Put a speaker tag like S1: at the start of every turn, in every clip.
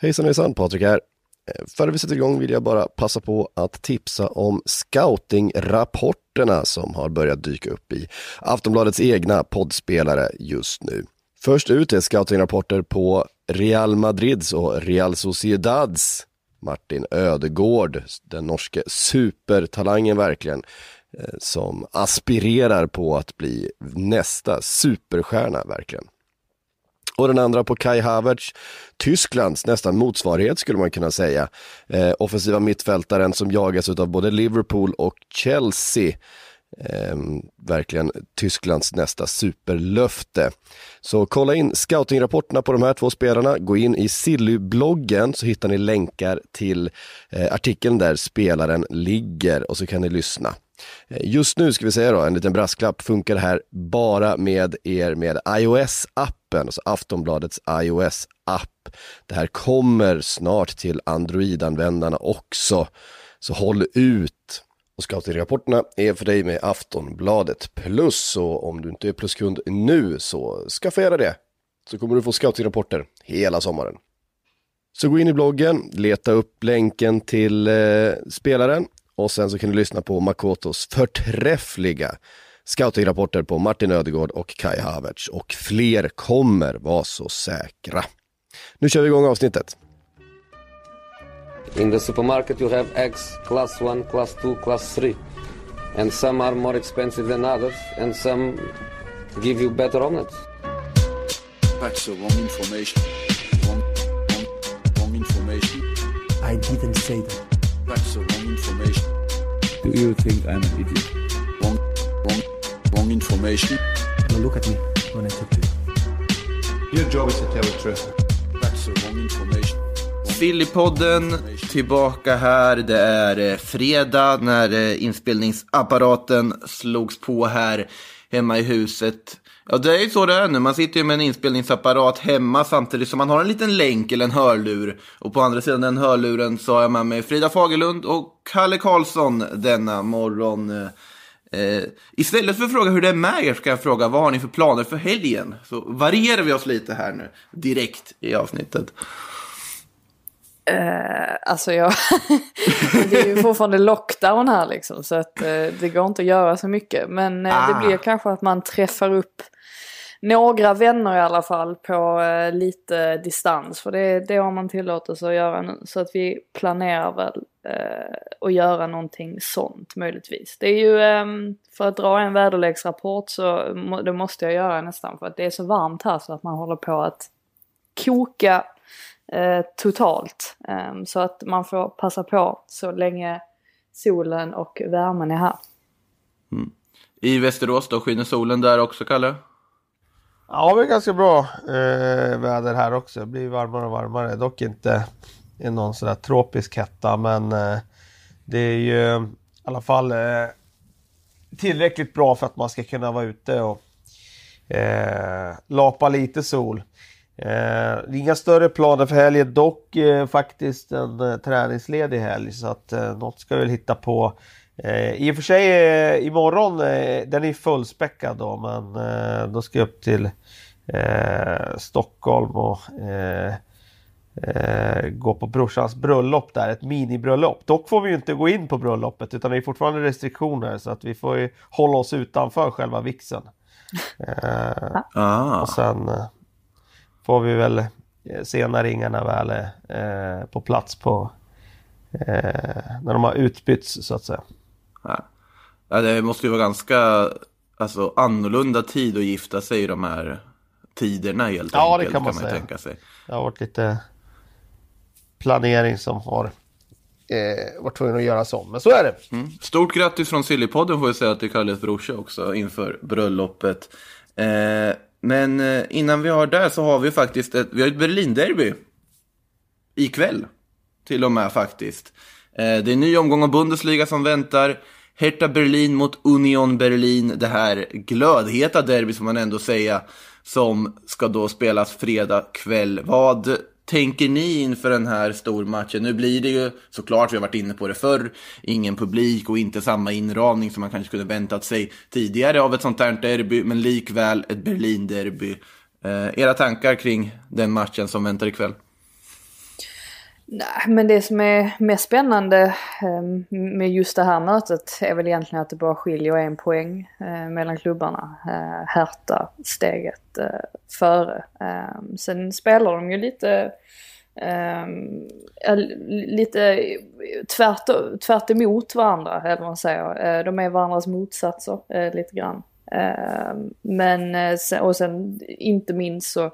S1: Hejsan hejsan, Patrik här. Eh, före vi sätter igång vill jag bara passa på att tipsa om scoutingrapporterna som har börjat dyka upp i Aftonbladets egna poddspelare just nu. Först ut är scoutingrapporter på Real Madrids och Real Sociedads Martin Ödegård, den norske supertalangen verkligen, eh, som aspirerar på att bli nästa superstjärna verkligen. Och den andra på Kai Havertz, Tysklands nästan motsvarighet skulle man kunna säga. Eh, offensiva mittfältaren som jagas av både Liverpool och Chelsea. Eh, verkligen Tysklands nästa superlöfte. Så kolla in scoutingrapporterna på de här två spelarna, gå in i Silly-bloggen så hittar ni länkar till eh, artikeln där spelaren ligger och så kan ni lyssna. Eh, just nu ska vi säga då, en liten brasklapp, funkar det här bara med er med iOS-appen, alltså Aftonbladets iOS-app. Det här kommer snart till Android-användarna också, så håll ut. Och scouting-rapporterna är för dig med Aftonbladet Plus, och om du inte är pluskund nu så skaffa gärna det. Så kommer du få scouting-rapporter hela sommaren. Så gå in i bloggen, leta upp länken till eh, spelaren och sen så kan du lyssna på Makotos förträffliga scoutingrapporter på Martin Ödegård och Kai Havertz. Och fler kommer, var så säkra. Nu kör vi igång avsnittet.
S2: In the supermarket, you have eggs class 1, class 2, class 3. And some are more expensive than others, and some give you better omelets.
S3: That's the wrong information. Wrong, wrong, wrong information.
S4: I didn't say that.
S3: That's the wrong information.
S5: Do you think I'm an idiot?
S3: Wrong, wrong, wrong information.
S4: Now look at me when I talk to you.
S6: Your job is to tell the truth.
S3: That's the wrong information.
S7: Sillypodden tillbaka här. Det är eh, fredag när eh, inspelningsapparaten slogs på här hemma i huset. Ja, det är ju så det är nu. Man sitter ju med en inspelningsapparat hemma samtidigt som man har en liten länk eller en hörlur. Och på andra sidan den hörluren så har jag med mig Frida Fagerlund och Kalle Karlsson denna morgon. Eh, istället för att fråga hur det är med er ska jag fråga vad har ni för planer för helgen? Så varierar vi oss lite här nu direkt i avsnittet.
S8: Eh, alltså jag, det är ju fortfarande lockdown här liksom så att eh, det går inte att göra så mycket. Men eh,
S7: Ah.
S8: det blir kanske att man träffar upp några vänner i alla fall på eh, lite distans. För det, det har man tillåtelse att göra nu. Så att vi planerar väl eh, att göra någonting sånt möjligtvis. Det är ju eh, för att dra en väderleksrapport så må, det måste jag göra nästan för att det är så varmt här så att man håller på att koka eh, totalt. Ehm, så att man får passa på så länge solen och värmen är här. Mm.
S7: I Västerås då, skiner solen där också, Kalle?
S6: Ja, det är ganska bra eh, väder här också. Det blir varmare och varmare. Dock inte i någon sådär tropisk hetta, men eh, det är ju eh, i alla fall eh, tillräckligt bra för att man ska kunna vara ute och eh, lapa lite sol. Eh, inga större planer för helgen, dock eh, faktiskt en eh, träningsledig helg så att eh, något ska vi väl hitta på. Eh, I och för sig eh, imorgon, eh, den är fullspäckad då men eh, då ska jag upp till eh, Stockholm och eh, eh, gå på brorsans bröllop där, ett minibröllop. Dock får vi ju inte gå in på bröllopet utan det är fortfarande restriktioner så att vi får ju hålla oss utanför själva. Eh,
S7: Ah.
S6: och sen eh, får vi väl se när ringarna väl är eh, på plats på eh, när de har utbytts så att säga.
S7: Ja. Ja, det måste ju vara ganska alltså, annorlunda tid att gifta sig i de här tiderna helt
S6: Ja, det
S7: enkelt.
S6: kan man
S7: ju
S6: säga.
S7: tänka sig.
S6: Det har varit lite planering som har eh, varit tvungen att göras om. Men så är det.
S7: Mm. Stort grattis från Sillypodden får jag säga till Kalles brorsa också inför bröllopet. Eh, men eh, innan vi har där så har vi faktiskt ett, vi har ett Berlin-derby. Ikväll. Till och med faktiskt. Eh, det är en ny omgång av Bundesliga som väntar. Hertha Berlin mot Union Berlin. Det här glödheta derby som man ändå säga. Som ska då spelas fredag kväll. Vad tänker ni inför den här stormatchen? Nu blir det ju såklart, vi har varit inne på det förr, ingen publik och inte samma inramning som man kanske kunde väntat sig tidigare av ett sånt här derby, men likväl ett Berlin-derby. Eh, era tankar kring den matchen som väntar ikväll?
S8: Nej, men det som är mest spännande ehm, med just det här mötet är väl egentligen att det bara skiljer en poäng eh, mellan klubbarna. Eh, Hertha steget eh, före. Ehm, sen spelar de ju lite Um, lite tvärt, tvärt emot varandra, eller vad man säger. De är varandras motsatser lite grann. Men, och sen inte minst så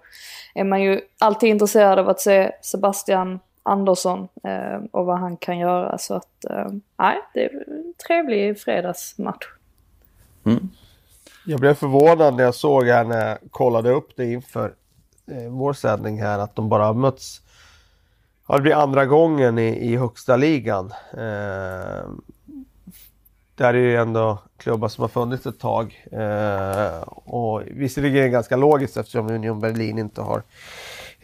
S8: är man ju alltid intresserad av att se Sebastian Andersson och vad han kan göra. Så att, nej, det är en trevlig fredagsmatch.
S6: Mm. Jag blev förvånad när jag såg här när jag kollade upp det inför vår sändning här att de bara har mötts Ja, det blir andra gången i, i högsta ligan. Eh, där är det ändå klubbar som har funnits ett tag. Eh, och visserligen är det ganska logiskt eftersom Union Berlin inte har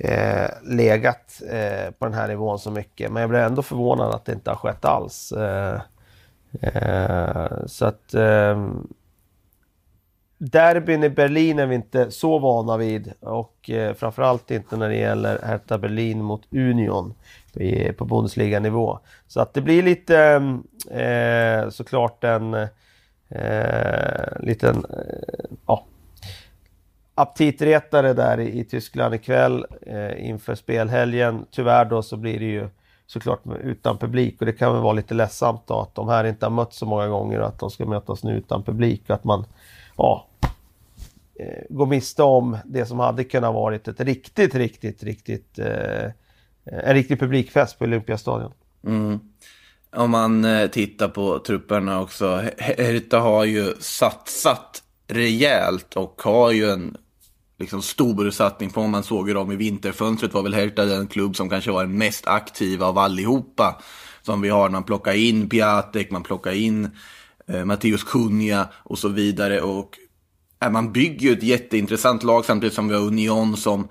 S6: eh, legat eh, på den här nivån så mycket. Men jag blir ändå förvånad att det inte har skett alls. Eh, eh, så att ehm, Derbyn i Berlin är vi inte så vana vid och eh, framförallt inte när det gäller Hertha Berlin mot Union i, på Bundesliga-nivå. Så att det blir lite eh, eh såklart en eh, liten eh, ja, aptitretare där i, i Tyskland ikväll eh, inför spelhelgen. Tyvärr då så blir det ju såklart utan publik och det kan väl vara lite ledsamt då att de här inte har mötts så många gånger och att de ska mötas nu utan publik. och Att man ja, eh, går miste om det som hade kunnat varit ett riktigt, riktigt, riktigt eh, en riktig publikfest på Olympiastadion.
S7: Mm. Om man eh, tittar på trupperna också. Hertha har ju satsat rejält och har ju en liksom, stor satsning på. Man såg ju dem i vinterfönstret var väl Hertha den klubb som kanske var den mest aktiva av allihopa. Som vi har, man plockar in Piatek, man plockar in eh, Matteus Cunha och så vidare. Och eh, man bygger ju ett jätteintressant lag samtidigt som vi har Union som,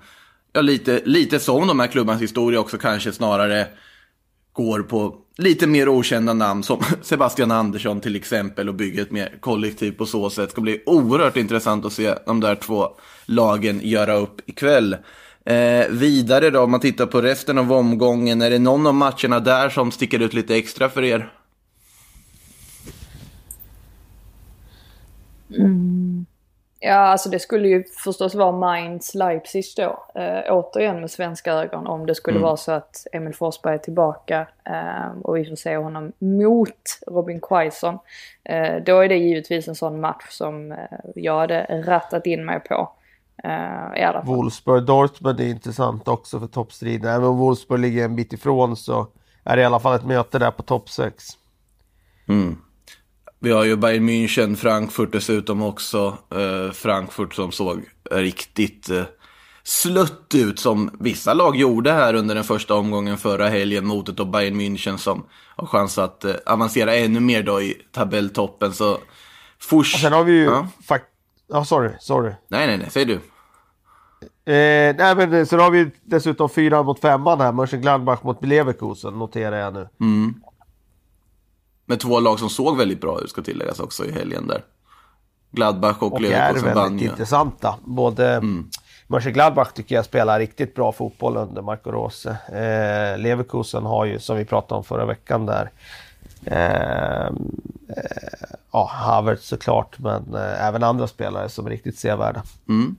S7: ja lite, lite som de här klubbarnas historia också kanske snarare går på lite mer okända namn som Sebastian Andersson till exempel och bygga ett mer kollektiv på så sätt. Det ska bli oerhört intressant att se de där två lagen göra upp ikväll. Eh, vidare då, om man tittar på resten av omgången, är det någon av matcherna där som sticker ut lite extra för er?
S8: Mm. Ja, alltså det skulle ju förstås vara Mainz Leipzig då. Eh, återigen med svenska ögon om det skulle mm. vara så att Emil Forsberg är tillbaka eh, och vi får se honom mot Robin Quaison. Eh, då är det givetvis en sån match som eh, jag hade rattat in mig på. Eh, I alla fall.
S6: Wolfsburg-Dortmund är intressant också för toppstriden. Även om Wolfsburg ligger en bit ifrån så är det i alla fall ett möte där på topp 6.
S7: Mm. Vi har ju Bayern München, Frankfurt dessutom också. Eh, Frankfurt som såg riktigt eh, slött ut som vissa lag gjorde här under den första omgången förra helgen mot ett Bayern München som har chans att eh, avancera ännu mer då i tabelltoppen. Så
S6: Fors... Och sen har vi ju... Ja, ja sorry, sorry.
S7: Nej, nej, nej, säg du.
S6: Eh, nej men sen har vi dessutom fyra mot femman här, Mönchengladbach mot Leverkusen noterar jag nu.
S7: Mm. Med två lag som såg väldigt bra ut ska tilläggas också i helgen där. Gladbach och, och Leverkusen vann
S6: Och är väldigt intressanta. Både mm. Mönchengladbach tycker jag spelar riktigt bra fotboll under Marco Rose. Eh, Leverkusen har ju, som vi pratade om förra veckan där, eh, eh, ja, Havertz såklart, men eh, även andra spelare som är riktigt sevärda.
S7: Mm.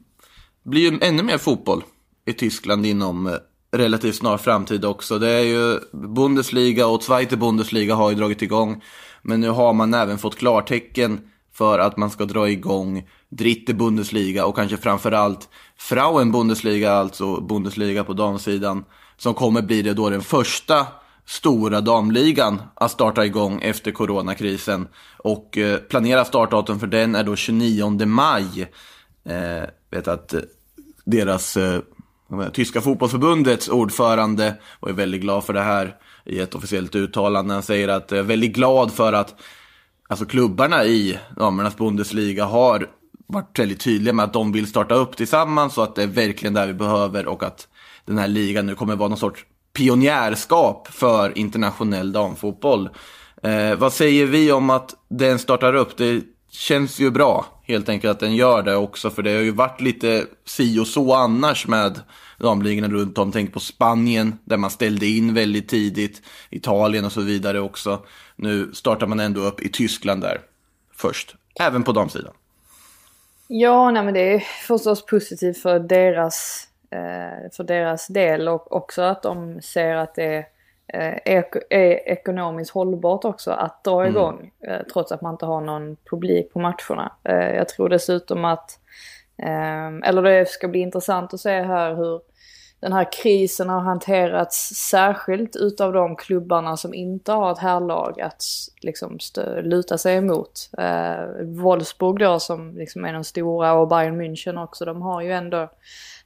S7: Blir ju ännu mer fotboll i Tyskland inom eh, relativt snar framtid också. Det är ju Bundesliga och Zweite Bundesliga har ju dragit igång. Men nu har man även fått klartecken för att man ska dra igång Dritte Bundesliga och kanske framförallt Frauen Bundesliga, alltså Bundesliga på damsidan. Som kommer bli det då den första stora damligan att starta igång efter coronakrisen. Och eh, planerat startdatum för den är då 29 maj. Eh, vet att eh, deras eh, Tyska fotbollsförbundets ordförande var ju väldigt glad för det här i ett officiellt uttalande. Han säger att jag är väldigt glad för att alltså, klubbarna i damernas Bundesliga har varit väldigt tydliga med att de vill starta upp tillsammans och att det är verkligen det vi behöver och att den här ligan nu kommer vara någon sorts pionjärskap för internationell damfotboll. Eh, vad säger vi om att den startar upp? Det känns ju bra helt enkelt att den gör det också för det har ju varit lite si och så annars med damligorna runt om. Tänk på Spanien där man ställde in väldigt tidigt, Italien och så vidare också. Nu startar man ändå upp i Tyskland där först, även på damsidan.
S8: Ja, nej men det är förstås positivt för deras, eh, för deras del och också att de ser att det är, eh, är ekonomiskt hållbart också att dra
S7: Mm.
S8: igång eh, trots att man inte har någon publik på matcherna. Eh, jag tror dessutom att, eller det ska bli intressant att se här hur den här krisen har hanterats särskilt utav de klubbarna som inte har ett härlag att liksom stö- luta sig emot. Eh, Wolfsburg då som liksom är den stora och Bayern München också, de har ju ändå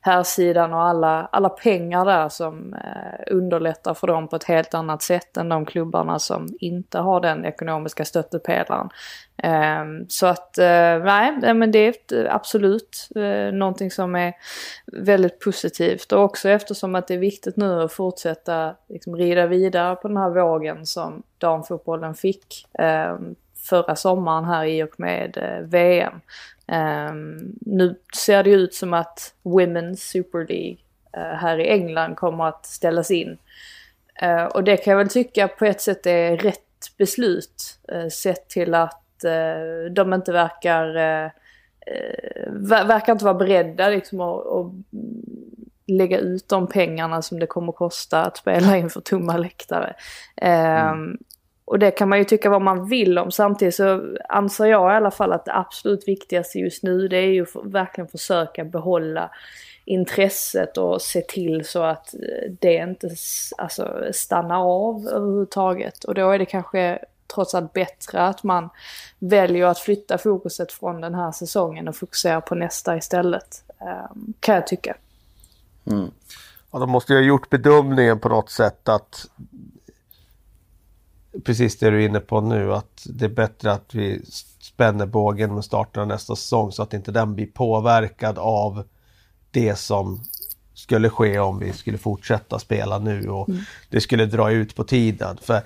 S8: här sidan och alla, alla pengar där som eh, underlättar för dem på ett helt annat sätt än de klubbarna som inte har den ekonomiska stöttepelaren. Eh, så att eh, nej, men det är ett, eh, absolut eh, någonting som är väldigt positivt och också eftersom att det är viktigt nu att fortsätta liksom, rida vidare på den här vågen som damfotbollen fick eh, förra sommaren här i och med eh, VM. Ehm, nu ser det ut som att Women's Super League eh, här i England kommer att ställas in. Eh, och det kan jag väl tycka på ett sätt är rätt beslut sett till att de inte verkar, verkar inte vara beredda liksom att, att lägga ut de pengarna som det kommer att kosta att spela inför tomma läktare. Ehm, mm. Och det kan man ju tycka vad man vill om. Samtidigt så anser jag i alla fall att det absolut viktigaste just nu det är ju verkligen försöka behålla intresset och se till så att eh, det inte alltså, stannar av överhuvudtaget. Och då är det kanske trots allt bättre att man väljer att flytta fokuset från den här säsongen och fokusera på nästa istället. Ehm, kan jag tycka.
S6: Mm. Ja, de måste ju ha gjort bedömningen på något sätt att precis det du är inne på nu att det är bättre att vi spänner bågen med starten av nästa säsong så att inte den blir påverkad av det som skulle ske om vi skulle fortsätta spela nu och mm. det skulle dra ut på tiden. För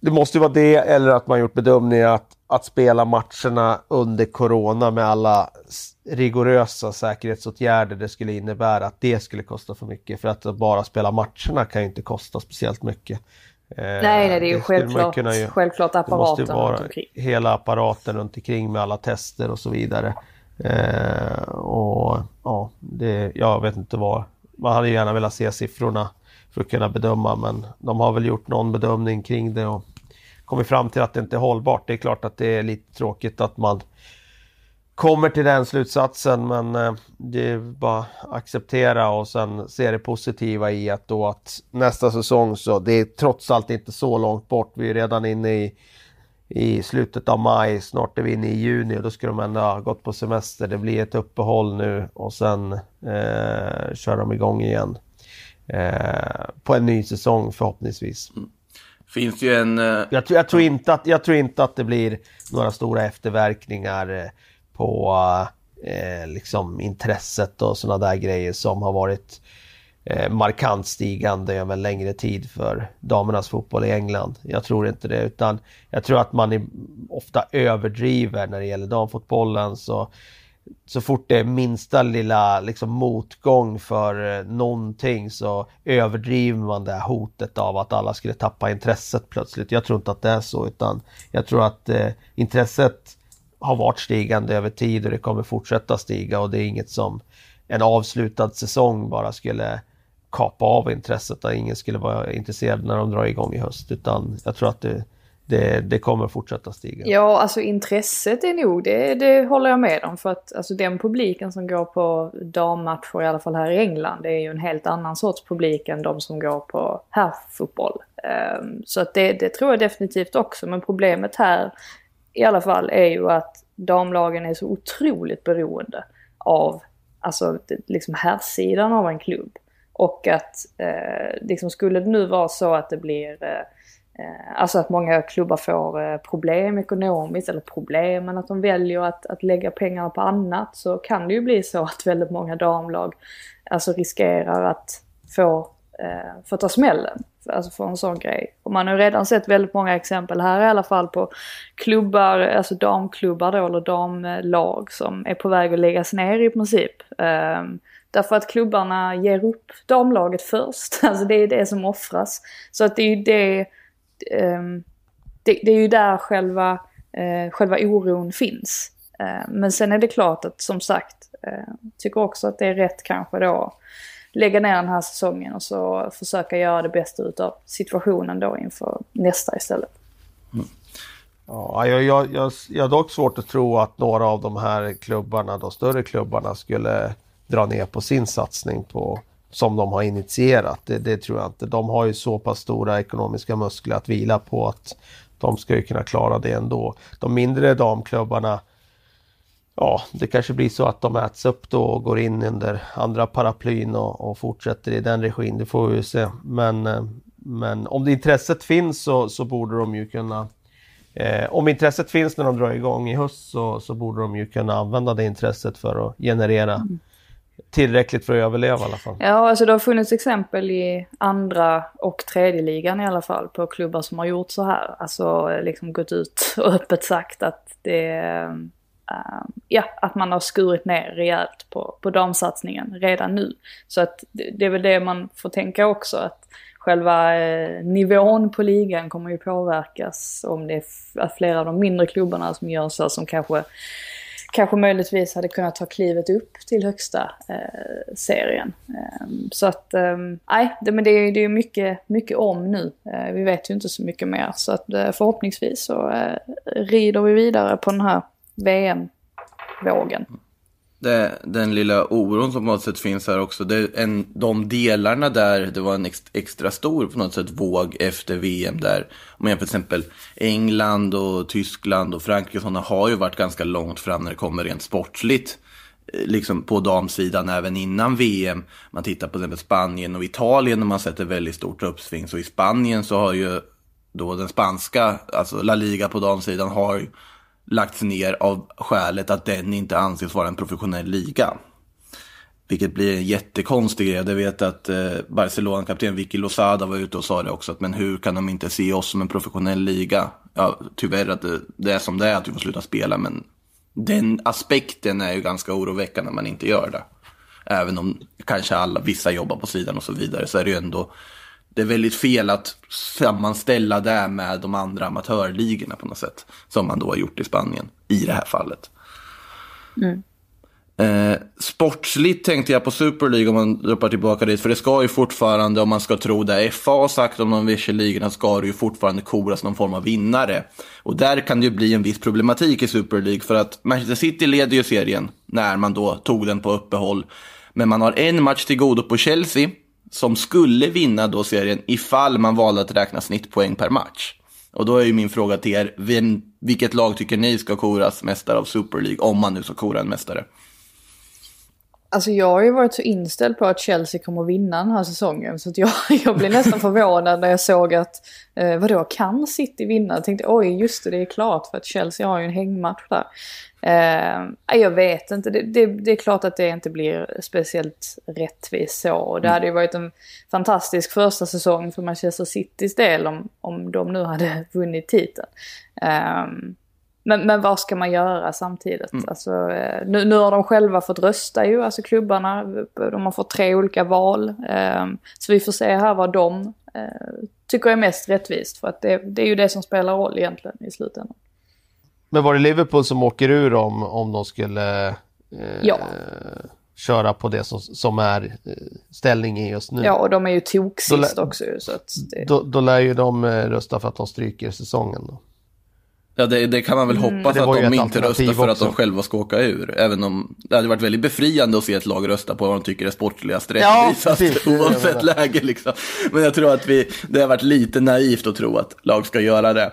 S6: Det måste ju vara det eller att man gjort bedömningen att, att spela matcherna under Corona med alla rigorösa säkerhetsåtgärder det skulle innebära att det skulle kosta för mycket. För att bara spela matcherna kan ju inte kosta speciellt mycket.
S8: Nej, nej, det är ju det självklart, ju, självklart apparaten
S6: det måste vara Hela apparaten runt omkring med alla tester och så vidare. Eh, och ja, det, jag vet inte vad. Man hade gärna velat se siffrorna för att kunna bedöma men de har väl gjort någon bedömning kring det och kommit fram till att det inte är hållbart. Det är klart att det är lite tråkigt att man kommer till den slutsatsen men eh, det är bara att acceptera och sen se det positiva i att då att nästa säsong så det är trots allt inte så långt bort. Vi är redan inne i, i slutet av maj, snart är vi inne i juni och då ska de ändå ha gått på semester. Det blir ett uppehåll nu och sen eh, kör de igång igen. Eh, på en ny säsong förhoppningsvis.
S7: Mm. Finns ju en... Uh...
S6: Jag, jag, tror inte att, jag tror inte att det blir några stora efterverkningar på eh, liksom intresset och sådana där grejer som har varit eh, markant stigande över en längre tid för damernas fotboll i England. Jag tror inte det utan jag tror att man är, ofta överdriver när det gäller damfotbollen så så fort det är minsta lilla liksom, motgång för eh, någonting så överdriver man det här hotet av att alla skulle tappa intresset plötsligt. Jag tror inte att det är så utan jag tror att eh, intresset har varit stigande över tid och det kommer fortsätta stiga och det är inget som en avslutad säsong bara skulle kapa av intresset och ingen skulle vara intresserad när de drar igång i höst utan jag tror att det, det, det kommer fortsätta stiga.
S8: Ja, alltså intresset är nog, det, det håller jag med om. För att alltså, den publiken som går på dammatcher, i alla fall här i England, det är ju en helt annan sorts publik än de som går på herrfotboll. Um, så att det, det tror jag definitivt också. Men problemet här i alla fall är ju att damlagen är så otroligt beroende av alltså, liksom herrsidan av en klubb. Och att eh, liksom skulle det nu vara så att det blir eh, eh Alltså att många klubbar får eh, problem ekonomiskt, eller problem, men att de väljer att, att lägga pengarna på annat så kan det ju bli så att väldigt många damlag alltså riskerar att få, eh, få ta smällen. Alltså för en sån grej. Och man har redan sett väldigt många exempel här i alla fall på klubbar, alltså damklubbar då, eller damlag som är på väg att läggas ner i princip. Um, Därför att klubbarna ger upp damlaget först. Alltså det är det som offras. Så att det är ju det, um, det, det är ju där själva, uh, själva oron finns. Uh, men sen är det klart att som sagt, uh, tycker också att det är rätt kanske då lägga ner den här säsongen och så försöka göra det bästa utav situationen då inför nästa istället. Mm.
S6: Ja, jag, jag, jag, jag har dock svårt att tro att några av de här klubbarna, de större klubbarna, skulle dra ner på sin satsning på, som de har initierat. Det, det tror jag inte. De har ju så pass stora ekonomiska muskler att vila på att de ska ju kunna klara det ändå. De mindre damklubbarna, ja, det kanske blir så att de äts upp då och går in under andra paraplyn och, och fortsätter i den regin. Det får vi ju se. Men, eh, men om det intresset finns så, så borde de ju kunna Eh, om intresset finns när de drar igång i höst så, så borde de ju kunna använda det intresset för att generera tillräckligt för att överleva i alla fall.
S8: Ja, alltså det har funnits exempel i andra och tredje ligan i alla fall på klubbar som har gjort så här. Alltså liksom gått ut och öppet sagt att det Uh, ja, att man har skurit ner rejält på, på damsatsningen redan nu. Så att det, det är väl det man får tänka också att själva eh, nivån på ligan kommer ju påverkas om det är flera av de mindre klubbarna som gör så som kanske kanske möjligtvis hade kunnat ta klivet upp till högsta eh, serien. Eh, så att, nej, nej, det, men det är ju mycket, mycket om nu. Eh, vi vet ju inte så mycket mer. Så att eh, förhoppningsvis så eh, rider vi vidare på den här VM-vågen.
S7: Det, den lilla oron som på något sätt finns här också. Det är en, de delarna där det var en ex, extra stor på något sätt våg efter VM där. Om jag jämför till exempel England och Tyskland och Frankrike och sådana har ju varit ganska långt fram när det kommer rent sportsligt. Eh, liksom på damsidan även innan VM. Man tittar på till exempel Spanien och Italien och man sätter väldigt stort uppsving. Så i Spanien så har ju då den spanska, alltså La Liga på damsidan har ju lagts ner av skälet att den inte anses vara en professionell liga. Vilket blir en jättekonstig grej. Jag vet att eh, Barcelona-kapten Vicky Lozada var ute och sa det också. Att, men hur kan de inte se oss som en professionell liga? Ja, tyvärr att det, det är som det är att vi får sluta spela. Men den aspekten är ju ganska oroväckande när man inte gör det. Även om kanske alla, vissa jobbar på sidan och så vidare. Så är det ju ändå det är väldigt fel att sammanställa det med de andra amatörligorna på något sätt. Som man då har gjort i Spanien i det här fallet. Eh, sportsligt tänkte jag på Super League om man droppar tillbaka dit. För det ska ju fortfarande, om man ska tro det FA har sagt om de vissa ligorna, ska det ju fortfarande koras någon form av vinnare. Och där kan det ju bli en viss problematik i Super League. För att Manchester City leder ju serien när man då tog den på uppehåll. Men man har en match till godo på Chelsea som skulle vinna då serien ifall man valde att räkna snittpoäng per match. Och då är ju min fråga till er, vem, vilket lag tycker ni ska koras mästare av Super League, om man nu ska kora en mästare?
S8: Alltså jag har ju varit så inställd på att Chelsea kommer att vinna den här säsongen. Så att jag, jag blev nästan förvånad när jag såg att, eh, vadå, kan City vinna? Jag tänkte oj, just det, det är klart för att Chelsea har ju en hängmatch där. Eh, jag vet inte, det, det, det är klart att det inte blir speciellt rättvist så. Och det hade ju varit en fantastisk första säsong för Manchester Citys del om, om de nu hade vunnit titeln. Eh, men, men vad ska man göra samtidigt? Alltså, eh, nu, nu har de själva fått rösta ju, alltså klubbarna. De har fått tre olika val. Eh, så vi får se här vad de eh, tycker är mest rättvist. För att det, det är ju det som spelar roll egentligen i slutändan.
S6: Men var det Liverpool som åker ur om, om de skulle eh,
S8: Ja.
S6: köra på det som, som är eh, ställningen just nu?
S8: Ja, och de är ju tok
S6: Då lä-
S8: sist också så att det...
S6: Då, då lär ju de eh, rösta för att de stryker säsongen. Då.
S7: Ja, det, det kan man väl hoppas
S6: Det
S7: att de inte röstar för att de
S6: också.
S7: själva ska åka ur. Även om det hade varit väldigt befriande att se ett lag rösta på vad de tycker är sportligast
S6: Ja,
S7: rättvisast
S6: jag
S7: oavsett läge. Liksom. Men jag tror att vi, det har varit lite naivt att tro att lag ska göra det.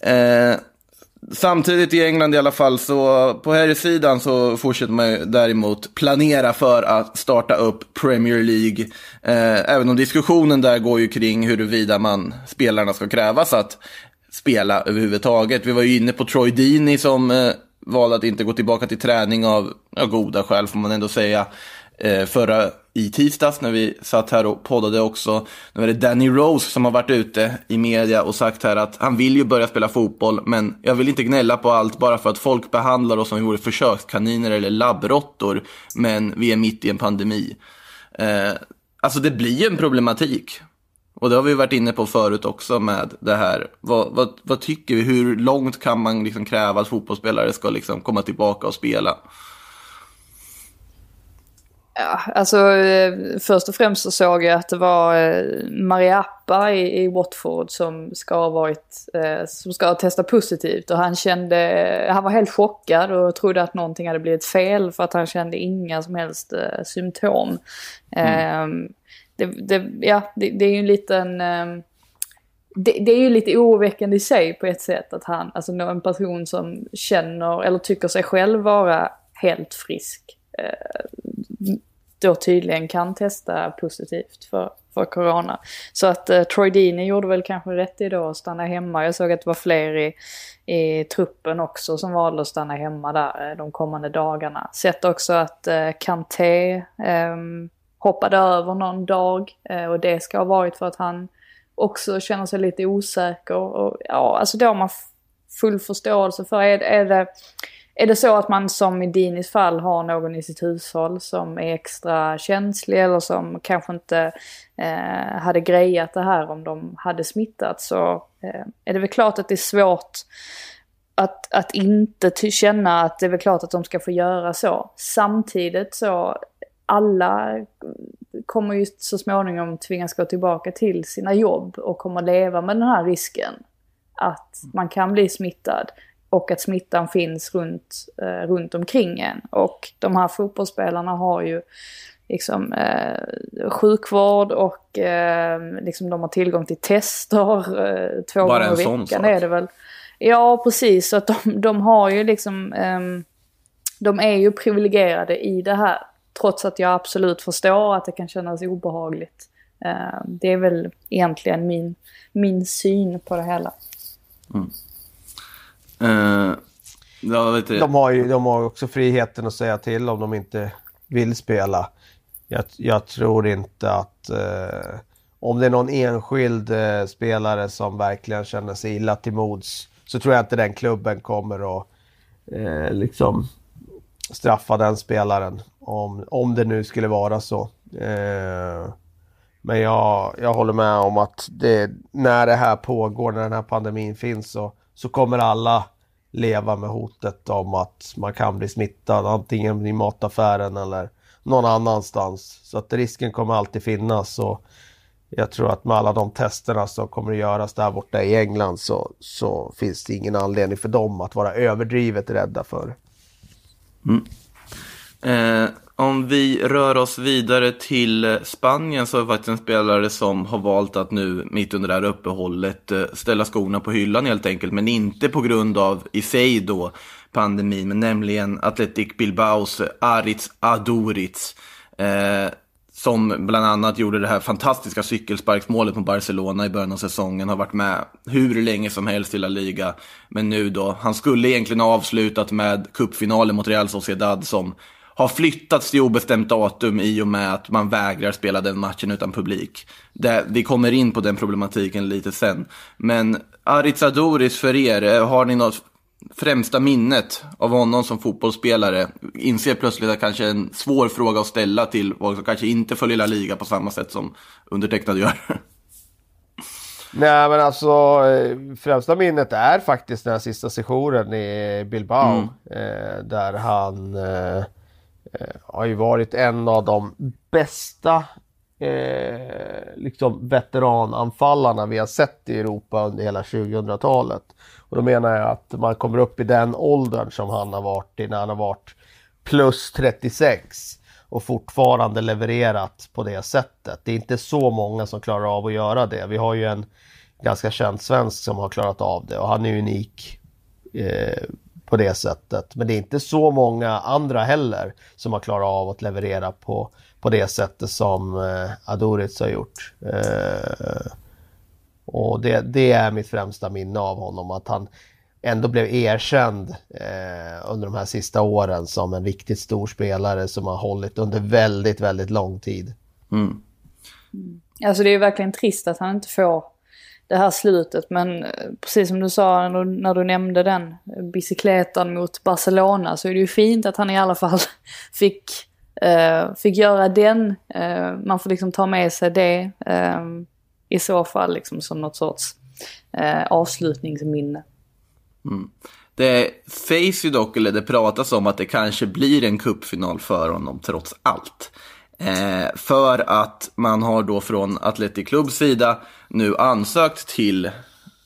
S7: Eh, Samtidigt i England i alla fall, så på här sidan så fortsätter man ju däremot planera för att starta upp Premier League. Eh, även om diskussionen där går ju kring huruvida man, spelarna ska krävas att spela överhuvudtaget. Vi var ju inne på Troy Deeney som eh, valde att inte gå tillbaka till träning av ja, goda skäl får man ändå säga. Eh, förra i tisdags när vi satt här och poddade också. Nu är det Danny Rose som har varit ute i media och sagt här att han vill ju börja spela fotboll, men jag vill inte gnälla på allt bara för att folk behandlar oss som vi vore försökskaniner eller labbråttor, men vi är mitt i en pandemi. Eh, alltså det blir en problematik. Och det har vi varit inne på förut också med det här. Vad, vad, vad tycker vi? Hur långt kan man liksom kräva att fotbollsspelare ska liksom komma tillbaka och spela?
S8: Ja, alltså eh, först och främst så såg jag att det var eh, Mariappa i, i Watford som ska ha varit, eh, som ska ha testat positivt och han kände, han var helt chockad och trodde att någonting hade blivit fel för att han kände inga som helst eh, symptom. Mm. Eh, det, det, ja, det, det, är ju en liten, eh, det, det, är ju lite oroväckande i sig på ett sätt att han, alltså en person som känner eller tycker sig själv vara helt frisk Eh, då tydligen kan testa positivt för, för corona. Så att eh, Troy Deeney gjorde väl kanske rätt i då att stanna hemma. Jag såg att det var fler i, i truppen också som valde att stanna hemma där eh, de kommande dagarna. Sett också att eh, Kanté eh, hoppade över någon dag eh, och det ska ha varit för att han också känner sig lite osäker. Och, ja, alltså det har man full förståelse för. Är, är det är det så att man som i Dinis fall har någon i sitt hushåll som är extra känslig eller som kanske inte eh, hade grejat det här om de hade smittat så eh, är det väl klart att det är svårt att, att inte känna att det är väl klart att de ska få göra så. Samtidigt så alla kommer ju så småningom tvingas gå tillbaka till sina jobb och kommer leva med den här risken att man kan bli smittad och att smittan finns runt, eh, runt omkring en. Och de här fotbollsspelarna har ju liksom eh, sjukvård och eh, liksom de har tillgång till tester eh, två
S7: Bara
S8: gånger i veckan är det väl. Ja, precis. Så att de, de har ju liksom, eh, de är ju privilegierade i det här. Trots att jag absolut förstår att det kan kännas obehagligt. Eh, det är väl egentligen min, min syn på det hela.
S7: Mm. Uh, ja,
S6: de, har ju, de har också friheten att säga till om de inte vill spela. Jag, jag tror inte att uh, om det är någon enskild uh, spelare som verkligen känner sig illa till mods så tror jag inte den klubben kommer att liksom straffa den spelaren. Om, om det nu skulle vara så. men jag, jag håller med om att det, när det här pågår, när den här pandemin finns så så kommer alla leva med hotet om att man kan bli smittad antingen i mataffären eller någon annanstans. Så att risken kommer alltid finnas och jag tror att med alla de testerna som kommer att göras där borta i England så, så finns det ingen anledning för dem att vara överdrivet rädda för.
S7: Mm. Eh, om vi rör oss vidare till eh, Spanien så är det faktiskt en spelare som har valt att nu mitt under det här uppehållet eh, ställa skorna på hyllan helt enkelt. Men inte på grund av i sig då pandemin, men nämligen Athletic Bilbaos eh, Aritz Aduriz. Eh, som bland annat gjorde det här fantastiska cykelsparksmålet mot Barcelona i början av säsongen, har varit med hur länge som helst i La Liga. Men nu då, han skulle egentligen ha avslutat med cupfinalen mot Real Sociedad som har flyttats till obestämt datum i och med att man vägrar spela den matchen utan publik. Det, vi kommer in på den problematiken lite sen. Men Aritz Adoris för er, eh, har ni något främsta minnet av honom som fotbollsspelare? Inser plötsligt att kanske en svår fråga att ställa till folk som kanske inte följer La Liga på samma sätt som undertecknad gör.
S6: Nej men alltså eh, främsta minnet är faktiskt den här sista sessionen i Bilbao. Mm. Eh, där han eh, Eh, har ju varit en av de bästa eh, liksom veterananfallarna vi har sett i Europa under hela 2000-talet. Och då menar jag att man kommer upp i den åldern som han har varit i när han har varit plus 36 och fortfarande levererat på det sättet. Det är inte så många som klarar av att göra det. Vi har ju en ganska känd svensk som har klarat av det och han är unik eh, på det sättet. Men det är inte så många andra heller som har klarat av att leverera på, på det sättet som eh, Adoric har gjort. Eh, och det, det, är mitt främsta minne av honom, att han ändå blev erkänd eh, under de här sista åren som en riktigt stor spelare som har hållit under väldigt, väldigt lång tid.
S7: Mm.
S8: Alltså det är verkligen trist att han inte får det här slutet. Men eh, precis som du sa när du, när du nämnde den bicykletan mot Barcelona så är det ju fint att han i alla fall fick, eh, fick göra den. Eh, man får liksom ta med sig det eh, i så fall liksom som något sorts eh, avslutningsminne.
S7: Mm. Det sägs ju dock, eller det pratas om att det kanske blir en kuppfinal för honom trots allt. Eh, för att man har då från Atletic Clubs sida nu ansökt till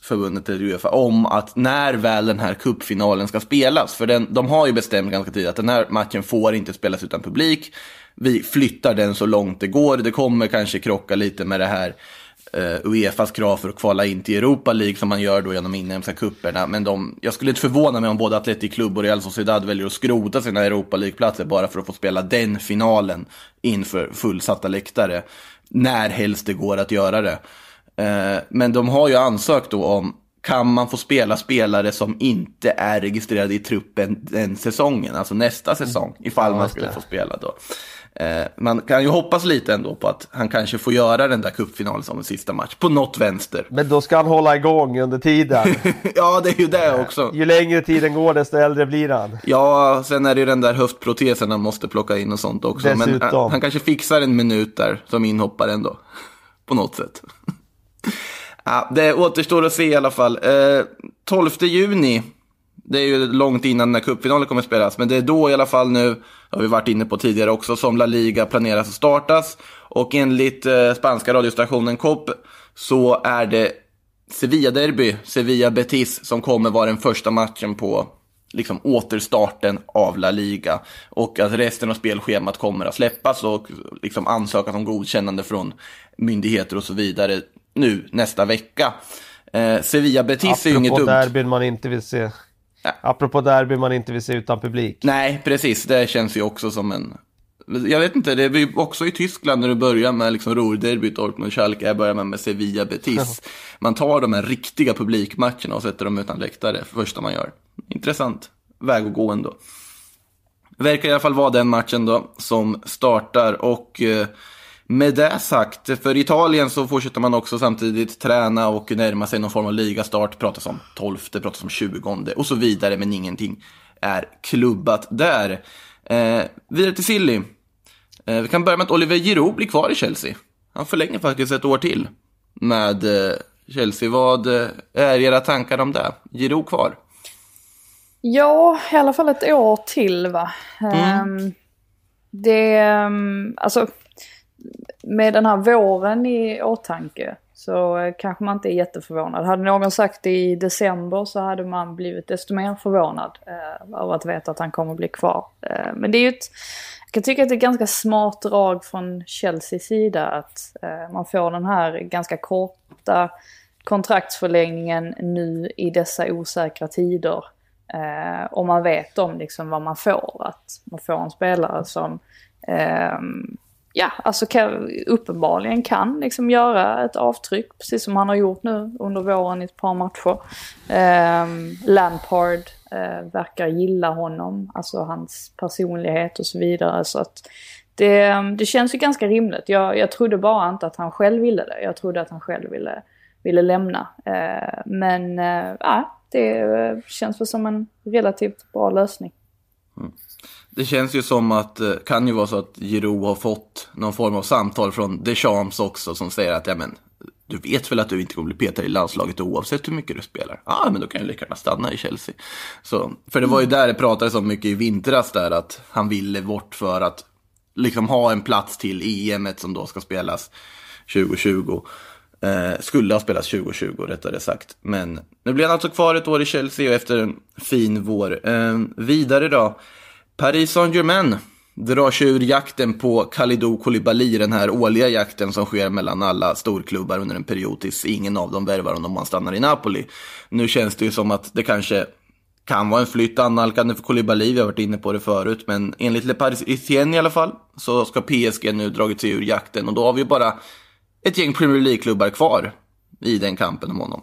S7: förbundet eller Uefa om att när väl den här kuppfinalen ska spelas, för den, de har ju bestämt ganska tidigt att den här matchen får inte spelas utan publik. Vi flyttar den så långt det går. Det kommer kanske krocka lite med det här Uefas krav för att kvala in till Europa League som man gör då genom inhemska kupperna. Men de, jag skulle inte förvåna mig om både Atletic Club och Real Sociedad väljer att skrota sina Europa League-platser bara för att få spela den finalen inför fullsatta läktare. När helst det går att göra det. Uh, men de har ju ansökt då om kan man få spela spelare som inte är registrerade i truppen den säsongen, alltså nästa säsong, ifall man skulle få spela då. Eh, man kan ju hoppas lite ändå på att han kanske får göra den där cupfinalen som en sista match, på något vänster.
S6: Men då ska han hålla igång under tiden.
S7: ja, det är ju det också.
S6: Ju längre tiden går desto äldre blir han.
S7: Ja, sen är det ju den där höftprotesen han måste plocka in och sånt också.
S6: Dessutom.
S7: Men han, han kanske fixar en minut där som inhoppare ändå. på något sätt. ja, det återstår att se i alla fall. Eh, 12 juni det är ju långt innan när cupfinalen kommer att spelas, men det är då i alla fall nu, har vi varit inne på tidigare också, som La Liga planeras att startas. Och enligt eh, spanska radiostationen COP så är det Sevilla-derby, Sevilla-Betis, som kommer vara den första matchen på liksom återstarten av La Liga. Och att resten av spelschemat kommer att släppas och liksom ansökas om godkännande från myndigheter och så vidare nu nästa vecka. Eh, Sevilla-Betis är ju inget
S6: Apropå
S7: dumt.
S6: derbyn man inte vill se. Apropå derby man inte vill se utan publik.
S7: Nej, precis. Det känns ju också som en... Jag vet inte, det är ju också i Tyskland när du börjar med liksom Ruhrderbyt, Dortmund, Schalke, jag börjar med, med Sevilla, Betis. Man tar de här riktiga publikmatcherna och sätter dem utan läktare, första man gör. Intressant väg att gå ändå. Verkar i alla fall vara den matchen då som startar och eh, med det sagt, för Italien så fortsätter man också samtidigt träna och närma sig någon form av ligastart. Pratas om 12, pratas om 20 och så vidare, men ingenting är klubbat där. Eh, vidare till Silly. Eh, vi kan börja med att Oliver Giroud blir kvar i Chelsea. Han förlänger faktiskt ett år till med eh, Chelsea. Vad eh, är era tankar om det? Giroud kvar?
S8: Ja, i alla fall ett år till va. Mm. det, um, alltså med den här våren i åtanke så kanske man inte är jätteförvånad. Hade någon sagt det i december så hade man blivit desto mer förvånad eh, över att veta att han kommer bli kvar. Eh, men det är ju ett, jag kan tycka att det är ett ganska smart drag från Chelseas sida att eh, man får den här ganska korta kontraktsförlängningen nu i dessa osäkra tider. Eh, och man vet om liksom vad man får. Att man får en spelare som ehm, ja, alltså kan, uppenbarligen kan liksom göra ett avtryck, precis som han har gjort nu under våren i ett par matcher. Eh, Lampard eh, verkar gilla honom, alltså hans personlighet och så vidare. Så att det, det känns ju ganska rimligt. Jag, jag trodde bara inte att han själv ville det. Jag trodde att han själv ville, ville lämna. Eh, men eh, ja, det eh, känns väl som en relativt bra lösning.
S7: Mm. Det känns ju som att, det kan ju vara så att Giroud har fått någon form av samtal från Deschamps också som säger att, ja men, du vet väl att du inte kommer bli petad i landslaget oavsett hur mycket du spelar? Ja, ah, men då kan ju lika gärna stanna i Chelsea. Så, för det var ju där det pratades om mycket i vintras där, att han ville bort för att liksom ha en plats till EM som då ska spelas 2020. Eh, skulle ha spelats 2020 rättare sagt. Men nu blir han alltså kvar ett år i Chelsea och efter en fin vår. Eh, vidare då. Paris Saint-Germain drar sig ur jakten på Kalidou Koulibaly, den här årliga jakten som sker mellan alla storklubbar under en period tills ingen av dem värvar honom om han stannar i Napoli. Nu känns det ju som att det kanske kan vara en flytt annalkande för Koulibaly, vi har varit inne på det förut, men enligt Le Parisien i alla fall så ska PSG nu dragit sig ur jakten och då har vi bara ett gäng Premier League-klubbar kvar i den kampen om honom.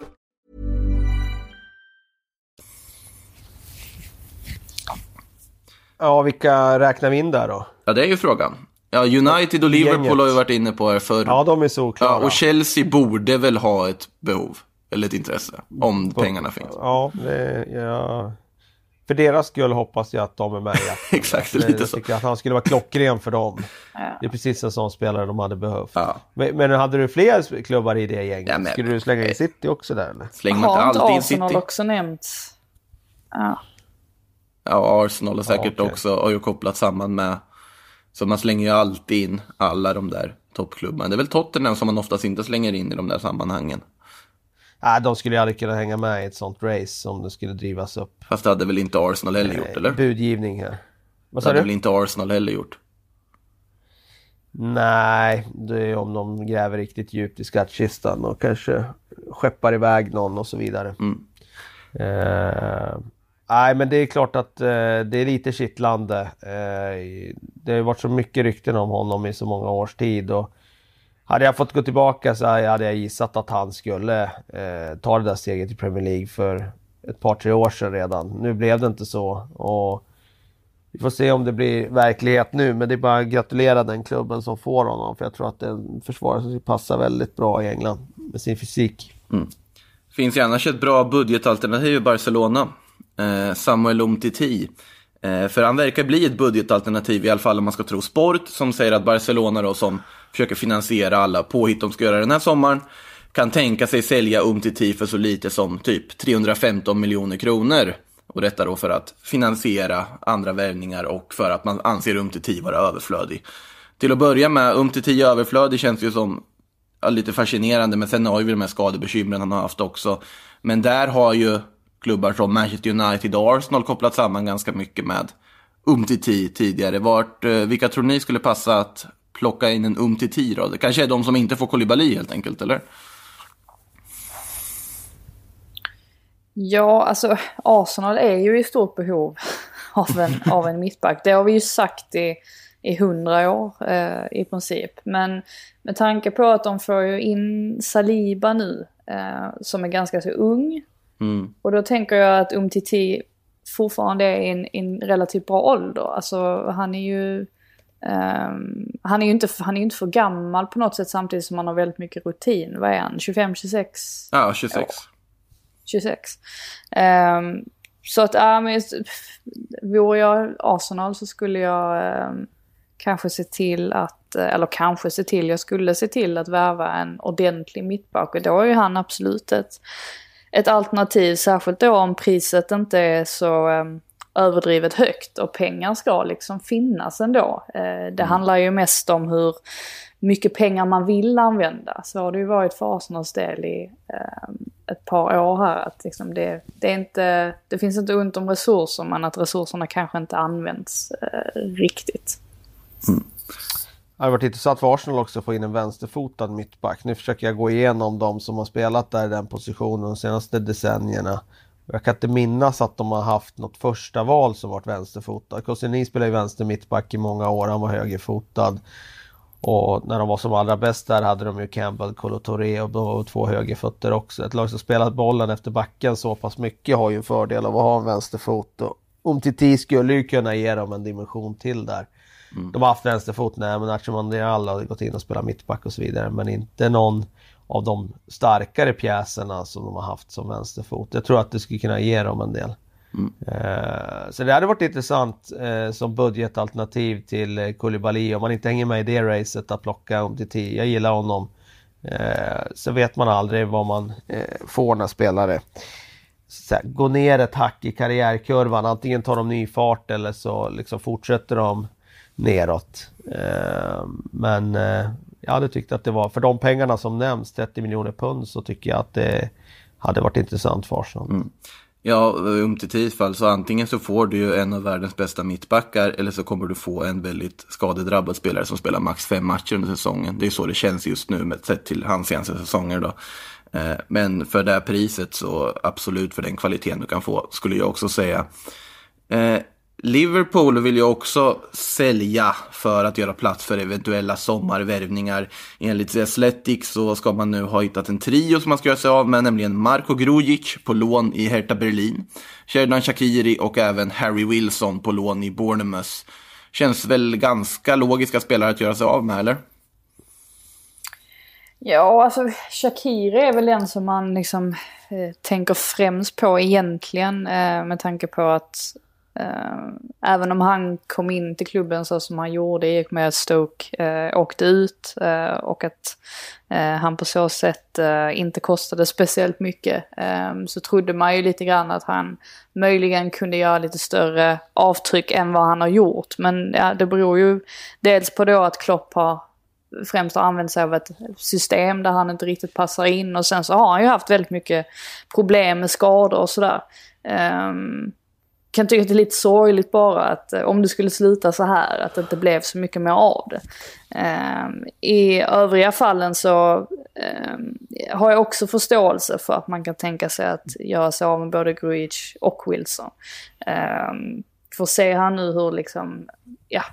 S6: Ja, vilka räknar vi in där då?
S7: Ja, det är ju frågan. Ja, United och Liverpool
S6: Gänget.
S7: har ju varit inne på det förr.
S6: Ja, de är solklara.
S7: Ja, och Chelsea borde väl ha ett behov, eller ett intresse, om pengarna finns.
S6: Ja, det, ja. För deras skull hoppas jag att de är med i.
S7: Exakt,
S6: Jag
S7: lite så.
S6: tycker att han skulle vara klockren för dem. Det är precis en sån spelare de hade behövt. Men, men hade du fler klubbar i det gänget?
S7: Ja, men-
S6: Skulle du slänga in City också där eller?
S7: Slänger man inte
S8: Har inte
S7: alltid in
S8: Arsenal
S7: City?
S8: också nämnts? Ja.
S7: Ja, Arsenal har säkert
S6: Ja, okej.
S7: också har ju kopplat samman med... Så man slänger ju alltid in alla de där toppklubbarna. Det är väl Tottenham som man oftast inte slänger in i de där sammanhangen.
S6: Nej, de skulle ju aldrig kunna hänga med i ett sånt race om det skulle drivas upp.
S7: Fast det hade väl inte Arsenal heller gjort, eller?
S6: Budgivning här. Vad
S7: Det
S6: sa
S7: hade
S6: du?
S7: väl inte Arsenal heller gjort?
S6: Nej, det är om de gräver riktigt djupt i skattkistan och kanske skeppar iväg någon och så vidare.
S7: Mm.
S6: Eh, nej, men det är klart att eh, det är lite kittlande. Eh, det har ju varit så mycket rykten om honom i så många års tid. Och hade jag fått gå tillbaka så hade jag gissat att han skulle eh, ta det där steget i Premier League för ett par, tre år sedan redan. Nu blev det inte så. Och vi får se om det blir verklighet nu, men det är bara att gratulera den klubben som får honom. För jag tror att det är en försvarare som passar väldigt bra i England med sin fysik. Mm.
S7: Finns ju annars ett bra budgetalternativ i Barcelona. Eh, Samuel Umtiti. Eh, för han verkar bli ett budgetalternativ, i alla fall om man ska tro Sport, som säger att Barcelona då, som försöker finansiera alla påhitt de ska göra den här sommaren, kan tänka sig sälja Umtiti för så lite som typ 315 miljoner kronor. Och detta då för att finansiera andra värvningar och för att man anser Umtiti vara överflödig. Till att börja med, Umtiti överflödig känns ju som ja, lite fascinerande, men sen har ju vi de här skadebekymren han har haft också. Men där har ju klubbar som Manchester United och Arsenal kopplat samman ganska mycket med Umtiti tidigare. Vart, eh, vilka tror ni skulle passa att plocka in en Umtiti då? Det kanske är de som inte får kolibali helt enkelt, eller?
S8: Ja, alltså Arsenal är ju i stort behov av en, av en mittback. Det har vi ju sagt i, i hundra år eh, i princip. Men med tanke på att de får ju in Saliba nu, eh, som är ganska så ung.
S7: Mm.
S8: Och då tänker jag att Umtiti fortfarande är i en, en relativt bra ålder. Alltså han är ju... ehm, han är ju inte, han är ju inte för gammal på något sätt samtidigt som han har väldigt mycket rutin. Vad är han? 25, 26?
S7: Ja, 26.
S8: 26. Ehm, så att, ja men vore jag Arsenal så skulle jag ehm, kanske se till att, eller kanske se till, jag skulle se till att värva en ordentlig mittback och då är ju han absolut ett, ett alternativ, särskilt då om priset inte är så ehm, överdrivet högt och pengar ska liksom finnas ändå. Eh, det handlar ju mest om hur mycket pengar man vill använda. Så har det ju varit för Arsenals del i ehm, ett par år här. Att liksom det, det, är inte, det finns inte ont om resurser men att resurserna kanske inte används eh, riktigt.
S6: Det hade varit intressant för Arsenal också att få in en vänsterfotad mittback. Nu försöker jag gå igenom de som har spelat där i den positionen de senaste decennierna. Jag kan inte minnas att de har haft något första val som varit vänsterfotad. Koscielny spelade ju vänster mittback i många år, han var högerfotad. Och när de var som allra bäst där hade de ju Campbell, Kolo Touré och och två högerfötter också. Ett lag som spelat bollen efter backen så pass mycket har ju en fördel av att ha en vänsterfot. Och Umtiti skulle ju kunna ge dem en dimension till där. De har haft vänsterfot, nej men Nacho Mondial har gått in och spelat mittback och så vidare. Men inte någon av de starkare pjäserna som de har haft som vänsterfot. Jag tror att det skulle kunna ge dem en del. Eh, Så det hade varit intressant eh, som budgetalternativ till eh, Koulibaly om man inte hänger med i det racet att plocka om till 10. Jag gillar honom. Eh, Så vet man aldrig vad man får när spelare här, gå ner ett hack i karriärkurvan. Antingen tar de ny fart eller så liksom fortsätter de neråt. Eh, men eh, jag hade tyckt att det var, för de pengarna som nämns, 30 miljoner pund, så tycker jag att det hade varit intressant för Arsenal.
S7: Mm. Ja, um till tidsfall så antingen så får du ju en av världens bästa mittbackar eller så kommer du få en väldigt skadedrabbad spelare som spelar max fem matcher under säsongen. Det är så det känns just nu med sett till hans senaste säsonger då. Eh, men för det här priset så absolut för den kvaliteten du kan få skulle jag också säga. Liverpool vill ju också sälja för att göra plats för eventuella sommarvärvningar. Enligt The Athletic så ska man nu ha hittat en trio som man ska göra sig av med, nämligen Marko Grujic på lån i Hertha Berlin, Sheridan Shakiri och även Harry Wilson på lån i Bournemouth. Känns väl ganska logiska spelare att göra sig av med, eller?
S8: Ja, alltså Shakiri är väl den som man liksom eh, tänker främst på egentligen eh, med tanke på att Eh, även om han kom in till klubben så som han gjorde i och med att Stoke eh, åkte ut eh, och att eh, han på så sätt eh, inte kostade speciellt mycket så trodde man ju lite grann att han möjligen kunde göra lite större avtryck än vad han har gjort. Men ja, det beror ju dels på då att Klopp har främst har använt sig av ett system där han inte riktigt passar in och sen så har han ju haft väldigt mycket problem med skador och sådär. Um, kan tycka att det är lite sorgligt bara att eh, om det skulle sluta så här, att det inte blev så mycket mer av det. Ehm, I övriga fallen så ehm, har jag också förståelse för att man kan tänka sig att göra sig av med både Grujic och Wilson. För får se här nu hur liksom, ja,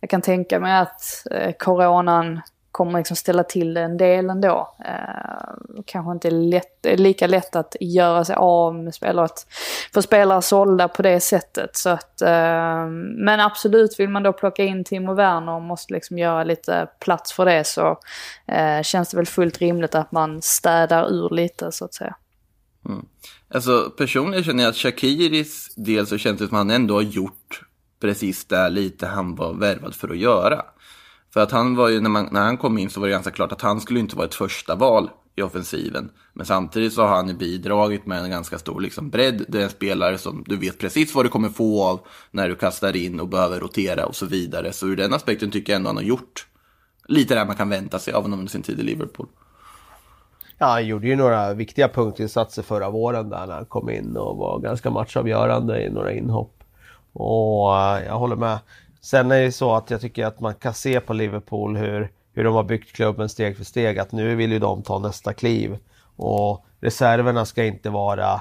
S8: jag kan tänka mig att eh, coronan kommer liksom ställa till det en del ändå. Eh, kanske inte lätt, lika lätt att göra sig av med spelare, att få spelare sålda på det sättet. Så att, eh, men absolut, vill man då plocka in Timo Werner och måste liksom göra lite plats för det så eh, känns det väl fullt rimligt att man städar ur lite så att säga.
S7: Mm. Alltså personligen känner jag att Shakiris del så känns det som att han ändå har gjort precis det lite han var värvad för att göra. För att han var ju, när, man, när han kom in så var det ganska klart att han skulle inte vara ett första val i offensiven. Men samtidigt så har han ju bidragit med en ganska stor liksom, bredd. Det är en spelare som du vet precis vad du kommer få av när du kastar in och behöver rotera och så vidare. Så ur den aspekten tycker jag ändå han har gjort lite det man kan vänta sig av honom under sin tid i Liverpool.
S6: Ja, han gjorde ju några viktiga punktinsatser förra våren där när han kom in och var ganska matchavgörande i några inhopp. Och eh, jag håller med. Sen är det så att jag tycker att man kan se på Liverpool hur, hur de har byggt klubben steg för steg. Att nu vill ju de ta nästa kliv. Och reserverna ska inte vara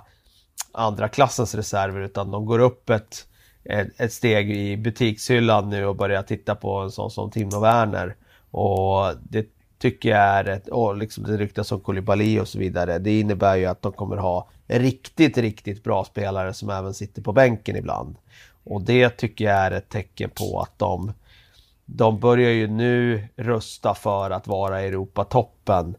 S6: andra klassens reserver utan de går upp ett, ett, ett steg i butikshyllan nu och börjar titta på en sån som Timo Werner. Och det tycker jag är ett, och liksom det ryktas om Koulibaly och så vidare. Det innebär ju att de kommer ha riktigt, riktigt bra spelare som även sitter på bänken ibland. Och det tycker jag är ett tecken på att de, de börjar ju nu rusta för att vara Europatoppen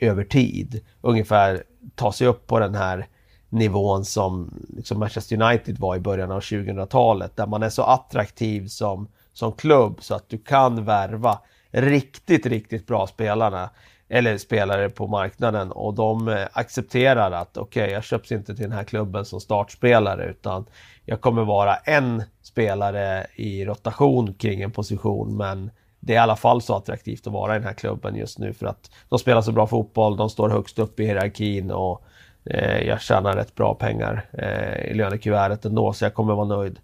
S6: över tid. Ungefär ta sig upp på den här nivån som liksom Manchester United var i början av 2000-talet. Där man är så attraktiv som, som klubb så att du kan värva riktigt, riktigt bra spelarna eller spelare på marknaden och de eh, accepterar att okej, okay, jag köps inte till den här klubben som startspelare utan jag kommer vara en spelare i rotation kring en position men det är i alla fall så attraktivt att vara i den här klubben just nu för att de spelar så bra fotboll, de står högst upp i hierarkin och eh, jag tjänar rätt bra pengar eh, i lönekuvertet ändå så jag kommer vara nöjd.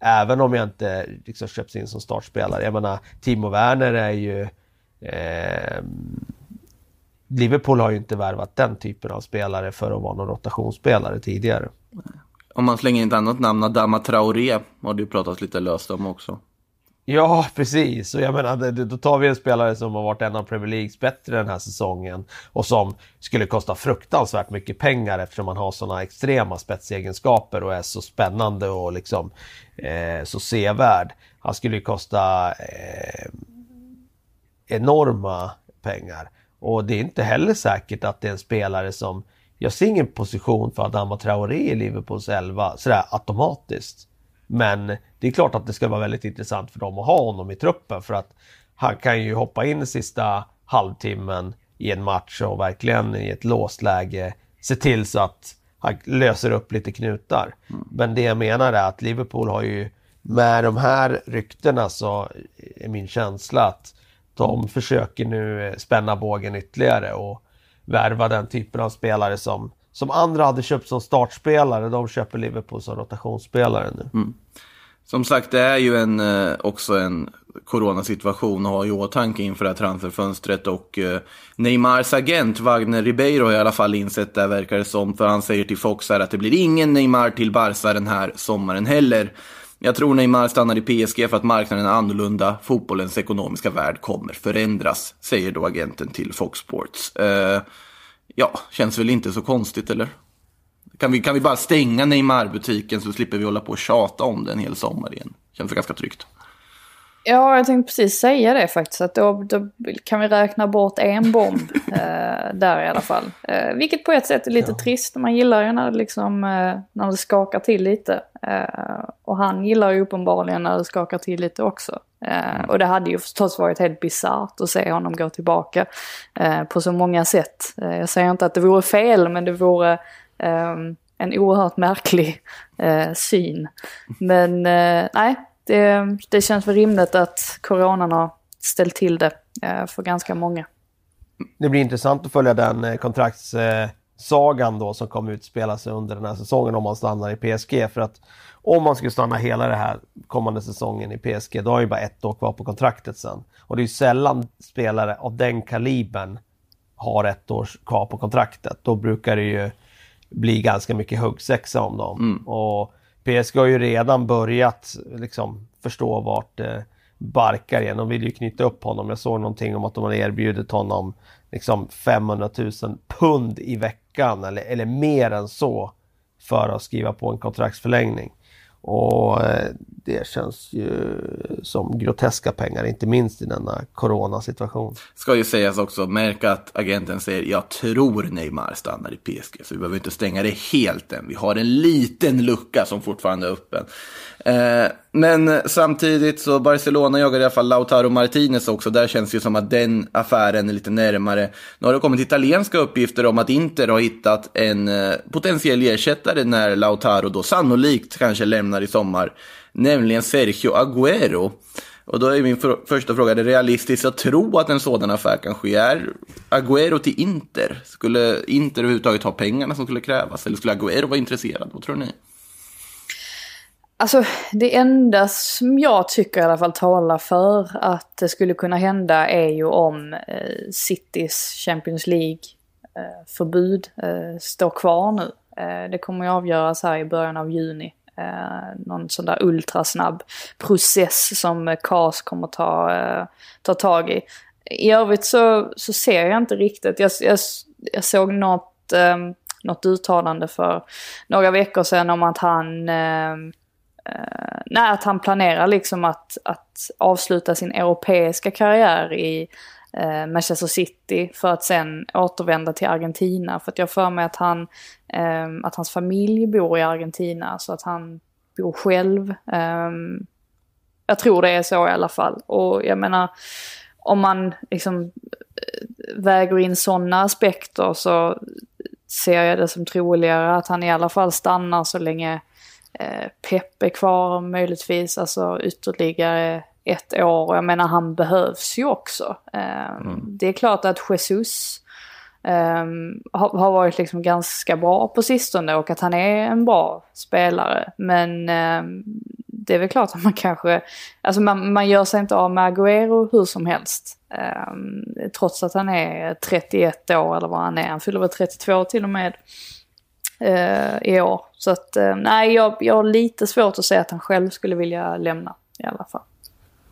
S6: Även om jag inte liksom, köps in som startspelare. Jag menar, Timo Werner är ju eh, Liverpool har ju inte värvat den typen av spelare för att vara någon rotationsspelare tidigare.
S7: Om man slänger in ett annat namn, Adama Traoré, har det ju pratats lite löst om också.
S6: Ja, precis. Och jag menar, då tar vi en spelare som har varit en av Premier Leagues bättre den här säsongen och som skulle kosta fruktansvärt mycket pengar eftersom man har sådana extrema spetsegenskaper och är så spännande och liksom eh, så sevärd. Han skulle ju kosta eh, enorma pengar. Och det är inte heller säkert att det är en spelare som... Jag ser ingen position för Adama Traoré i Liverpools 11 sådär automatiskt. Men det är klart att det ska vara väldigt intressant för dem att ha honom i truppen för att han kan ju hoppa in sista halvtimmen i en match och verkligen i ett låst läge se till så att han löser upp lite knutar. Mm. Men det jag menar är att Liverpool har ju med de här ryktena så är min känsla att de försöker nu eh, spänna bågen ytterligare och värva den typen av spelare som, som andra hade köpt som startspelare, de köper Liverpool som rotationsspelare nu. Mm.
S7: Som sagt, det är ju en, eh, också en coronasituation att ha i åtanke inför det här transferfönstret och eh, Neymars agent Wagner Ribeiro har i alla fall insett det verkar det som, för han säger till Fox här att det blir ingen Neymar till Barca den här sommaren heller. Jag tror Neymar stannar i PSG för att marknaden är annorlunda, fotbollens ekonomiska värld kommer förändras, säger då agenten till Fox Sports. Eh, ja, känns väl inte så konstigt eller? Kan vi, kan vi bara stänga Neymar-butiken så slipper vi hålla på och tjata om den en hel sommar igen? Känns ganska tryggt.
S8: Ja, jag tänkte precis säga det faktiskt. Att då, då kan vi räkna bort en bomb eh, där i alla fall. Eh, vilket på ett sätt är lite trist. Man gillar ju när det, liksom, eh, när det skakar till lite. Eh, och han gillar ju uppenbarligen när det skakar till lite också. Eh, och det hade ju förstås varit helt bisarrt att se honom gå tillbaka eh, på så många sätt. Jag säger inte att det vore fel, men det vore ehm, en oerhört märklig eh, syn. Men eh, nej, det, det känns väl rimligt att coronan har ställt till det eh, för ganska många.
S6: Det blir intressant att följa den eh, kontraktssagan då som kommer utspela sig under den här säsongen om man stannar i PSG. För att om man skulle stanna hela den här kommande säsongen i PSG, då har ju bara ett år kvar på kontraktet sen. Och det är ju sällan spelare av den kalibern har ett år kvar på kontraktet. Då brukar det ju bli ganska mycket huggsexa om dem. Och PSG har ju redan börjat liksom förstå vart det barkar igen. De vill ju knyta upp honom. Jag såg någonting om att de har erbjudit honom liksom 500 000 pund i veckan eller, eller mer än så för att skriva på en kontraktsförlängning. Och eh, det känns ju som groteska pengar, inte minst i denna coronasituation.
S7: Ska ju sägas också, märka att agenten säger jag tror Neymar stannar i PSG. Så vi behöver inte stänga det helt än. Vi har en liten lucka som fortfarande är öppen. Eh, men samtidigt så Barcelona jagar i alla fall Lautaro Martinez också. Där känns det ju som att den affären är lite närmare. Nu har det kommit italienska uppgifter om att Inter har hittat en eh, potentiell ersättare när Lautaro då sannolikt kanske lämnar i sommar. Nämligen Sergio Agüero. Och då är min för första fråga, är det realistiskt att tro att en sådan affär kan ske? Är Agüero till Inter? Skulle Inter överhuvudtaget ha pengarna som skulle krävas? Eller skulle Agüero vara intresserad? Vad tror ni?
S8: Alltså det enda som jag tycker i alla fall talar för att det skulle kunna hända är ju om eh, Citys Champions League-förbud eh, står kvar nu. Eh, det kommer ju avgöras här i början av juni. Eh, någon sån där ultrasnabb process som eh, CAS kommer ta, eh, ta tag i. I övrigt så, så ser jag inte riktigt. Jag, jag, jag såg något, eh, något uttalande för några veckor sedan om att han eh, eh, nej, att han planerar liksom att, att avsluta sin europeiska karriär i eh, Manchester City för att sen återvända till Argentina. För att jag har för mig att, han, eh, att hans familj bor i Argentina så att han bor själv. Eh, jag tror det är så i alla fall. Och jag menar, om man liksom eh, väger in sådana aspekter så ser jag det som troligare att han i alla fall stannar så länge eh, Pep är kvar möjligtvis, alltså ytterligare ett år. Jag menar han behövs ju också. Eh, Det är klart att Jesus eh, har, har varit liksom ganska bra på sistone och att han är en bra spelare. Men eh, det är väl klart att man kanske, alltså man, man gör sig inte av med Agüero hur som helst. Eh, trots att han är 31 år eller vad han är, han fyller väl 32 till och med eh, i år. Så att eh, nej, jag, jag har lite svårt att säga att han själv skulle vilja lämna i alla fall.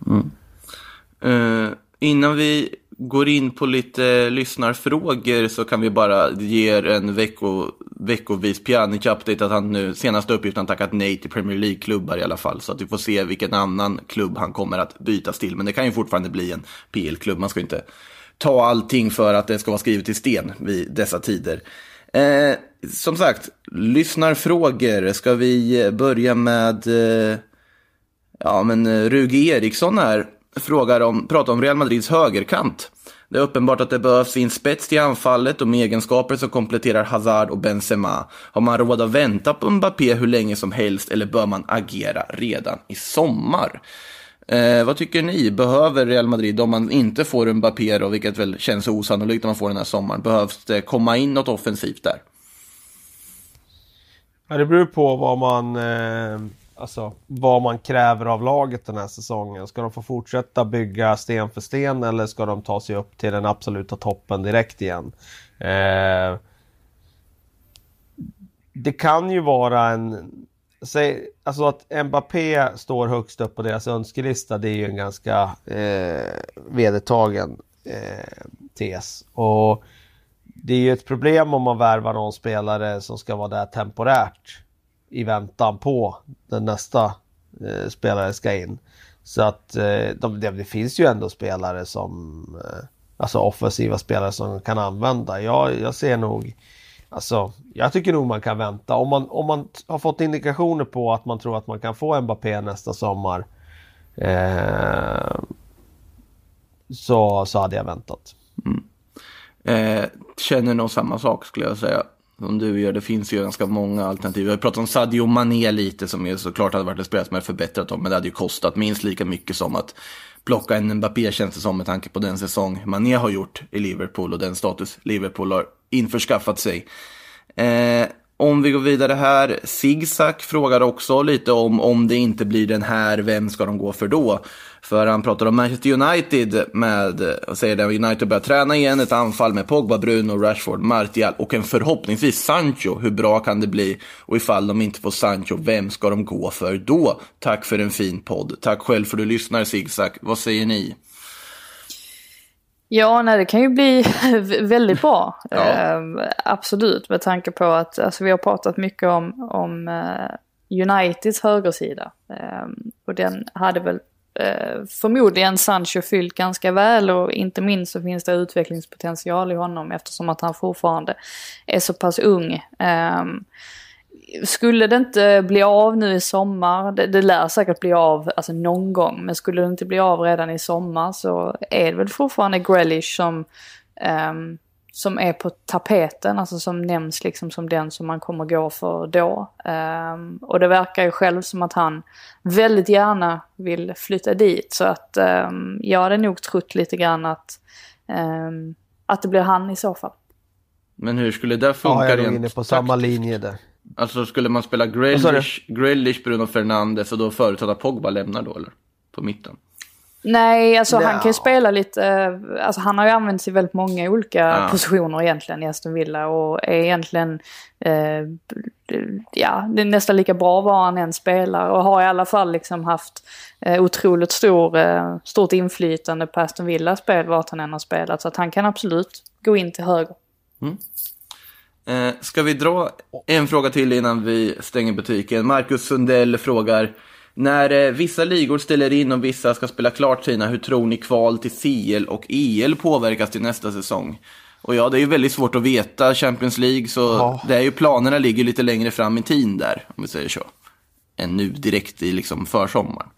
S8: Mm.
S7: Eh, innan vi går in på lite lyssnarfrågor så kan vi bara ge er en vecko, veckovis Pjanic-update att han nu, senaste uppgiften, tackat nej till Premier League-klubbar i alla fall. Så att vi får se vilken annan klubb han kommer att bytas till. Men det kan ju fortfarande bli en PL-klubb. Man ska inte ta allting för att det ska vara skrivet i sten vid dessa tider. Eh, som sagt, lyssnarfrågor. Ska vi eh, börja med eh, Ja, men eh, Ruge Eriksson här frågar om, pratar om Real Madrids högerkant. Det är uppenbart att det behövs en spets till anfallet och med egenskaper som kompletterar Hazard och Benzema. Har man råd att vänta på Mbappé hur länge som helst eller bör man agera redan i sommar? Eh, vad tycker ni? Behöver Real Madrid, om man inte får Mbappé då, vilket väl känns osannolikt om man får den här sommaren, behövs det komma in något offensivt där?
S6: Ja, det beror på vad man, eh, alltså, vad man kräver av laget den här säsongen. Ska de få fortsätta bygga sten för sten eller ska de ta sig upp till den absoluta toppen direkt igen? Eh, det kan ju vara en... Säg, alltså att Mbappé står högst upp på deras önskelista, det är ju en ganska eh, vedertagen eh, tes. Och det är ju ett problem om man värvar någon spelare som ska vara där temporärt i väntan på den nästa eh, spelare ska in. Så att eh, de, det, finns ju ändå spelare som, eh, alltså offensiva spelare som kan använda. Jag, jag ser nog, alltså jag tycker nog man kan vänta. Om man, om man har fått indikationer på att man tror att man kan få Mbappé nästa sommar eh, så, så hade jag väntat.
S7: Mm. Eh, känner nog samma sak skulle jag säga. Som du gör, det finns ju ganska många alternativ. Vi har pratat om Sadio Mané lite som ju såklart hade varit en spelare som hade förbättrat dem. Men det hade ju kostat minst lika mycket som att plocka en Mbappé känns det som med tanke på den säsong Mané har gjort i Liverpool och den status Liverpool har införskaffat sig. Eh, om vi går vidare här, Zigzag frågar också lite om om det inte blir den här, vem ska de gå för då? För han pratar om Manchester United med, och säger att United börjar träna igen, ett anfall med Pogba, Bruno, Rashford, Martial och en förhoppningsvis Sancho. Hur bra kan det bli? Och ifall de inte får Sancho, vem ska de gå för då? Tack för en fin podd. Tack själv för att du lyssnar Zigzag. Vad säger ni?
S8: Ja, nej, det kan ju bli väldigt bra.
S7: Ja.
S8: Eh, absolut, med tanke på att alltså, vi har pratat mycket om, om eh, Uniteds högersida. Eh, och den hade väl eh, förmodligen Sancho fyllt ganska väl och inte minst så finns det utvecklingspotential i honom eftersom att han fortfarande är så pass ung. Skulle det inte bli av nu i sommar, det, det lär säkert bli av alltså någon gång, men skulle det inte bli av redan i sommar så är det väl fortfarande Grealish som, ehm, som är på tapeten, alltså som nämns liksom som den som man kommer gå för då. Ehm, och det verkar ju själv som att han väldigt gärna vill flytta dit, så att um, jag hade nog trott lite grann att, ehm, att det blir han i så fall.
S7: Men hur skulle det
S6: Ja,
S7: funka
S6: jag är
S7: rent
S6: inne på samma linje där.
S7: Alltså skulle man spela? Grealish, Grealish, Bruno Fernandes och då förutsatt att Pogba lämnar då eller? På mitten?
S8: Nej, alltså han
S6: Ja.
S8: kan ju spela lite, eh, alltså han har ju använts i väldigt många olika
S7: Ja.
S8: positioner egentligen i Aston Villa och är egentligen, eh, ja, det är nästan lika bra var han än spelar och har i alla fall liksom haft eh, otroligt stor, eh, stort inflytande på Aston Villas spel vart han än har spelat. Så att han kan absolut gå in till höger.
S7: Eh, ska vi dra en fråga till innan vi stänger butiken? Marcus Sundell frågar, när eh, vissa ligor ställer in och vissa ska spela klart sina, hur tror ni kval till CL och EL påverkas till nästa säsong? Och ja, det är ju väldigt svårt att veta Champions League, så
S6: Ja.
S7: det är ju planerna ligger lite längre fram i tiden där, om vi säger så. Än nu direkt i liksom försommaren.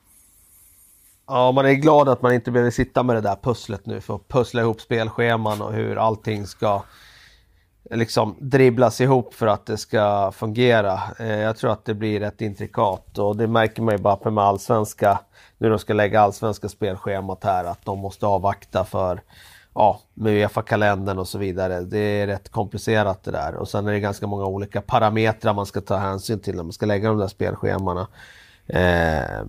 S6: Ja, man är glad att man inte behöver sitta med det där pusslet nu för att pussla ihop spelscheman och hur allting ska liksom dribblas ihop för att det ska fungera. Eh, jag tror att det blir rätt intrikat och det märker man ju bara på med allsvenska, nu de ska lägga allsvenska spelschemat här, att de måste avvakta för ja, med Uefa-kalendern och så vidare. Det är rätt komplicerat det där och sen är det ganska många olika parametrar man ska ta hänsyn till när man ska lägga de där spelschemana. Eh,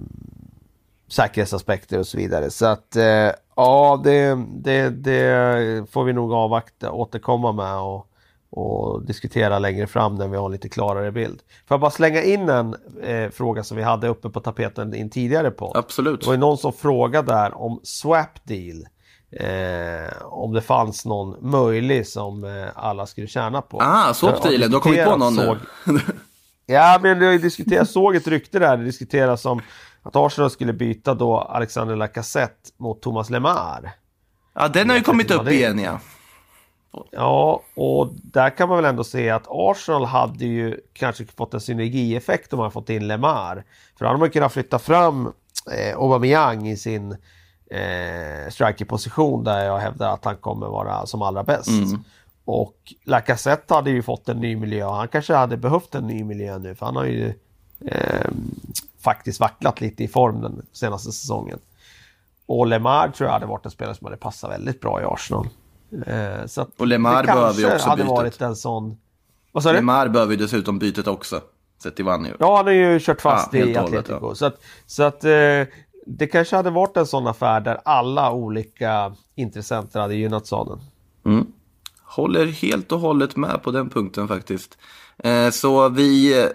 S6: säkerhetsaspekter och så vidare. Så att eh, ja, det, det, det får vi nog avvakta, återkomma med och, och diskutera längre fram när vi har en lite klarare bild. Får jag bara slänga in en eh, fråga som vi hade uppe på tapeten i en tidigare podd.
S7: Absolut.
S6: Det var ju någon som frågade där om swap deal. Eh, om det fanns någon möjlig som eh, alla skulle tjäna på.
S7: Ah, swap-dealen,
S6: Jag
S7: du har kommit på någon nu.
S6: såg- Ja, men ju diskuterats, såg ett rykte där, det diskuteras om att Arsenal skulle byta då Alexander Lacazette mot Thomas Lemar.
S7: Ja, den har ju kommit upp igen ja.
S6: Ja, och där kan man väl ändå se att Arsenal hade ju kanske fått en synergieffekt om man fått in Lemar. För då hade man kunnat flytta fram eh, Aubameyang i sin eh, strikerposition där jag hävdar att han kommer vara som allra bäst. Och Lacazette hade ju fått en ny miljö. Han kanske hade behövt en ny miljö nu för han har ju eh, faktiskt vacklat lite i form den senaste säsongen. Och Lemar tror jag hade varit en spelare som hade passat väldigt bra i Arsenal. Eh, så
S7: Och Lemar behöver ju också
S6: hade
S7: bytet.
S6: varit en sån... Vad sa du?
S7: Lemar behöver ju dessutom bytet också. sett till Vanni.
S6: Ja, han har ju kört fast
S7: Ja,
S6: i
S7: hållet,
S6: Atletico.
S7: ja.
S6: Så att, så att eh, det kanske hade varit en sån affär där alla olika intressenter hade gynnat sadeln.
S7: Mm. Håller helt och hållet med på den punkten faktiskt. Eh, så vi eh,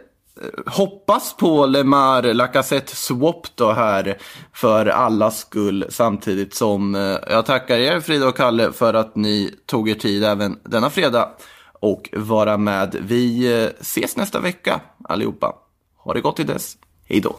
S7: hoppas på Lemar Lacazette swap då här för allas skull samtidigt som eh, jag tackar er Frida och Kalle för att ni tog er tid även denna fredag och vara med. Vi eh, ses nästa vecka allihopa. Ha det gott till dess. Hej då.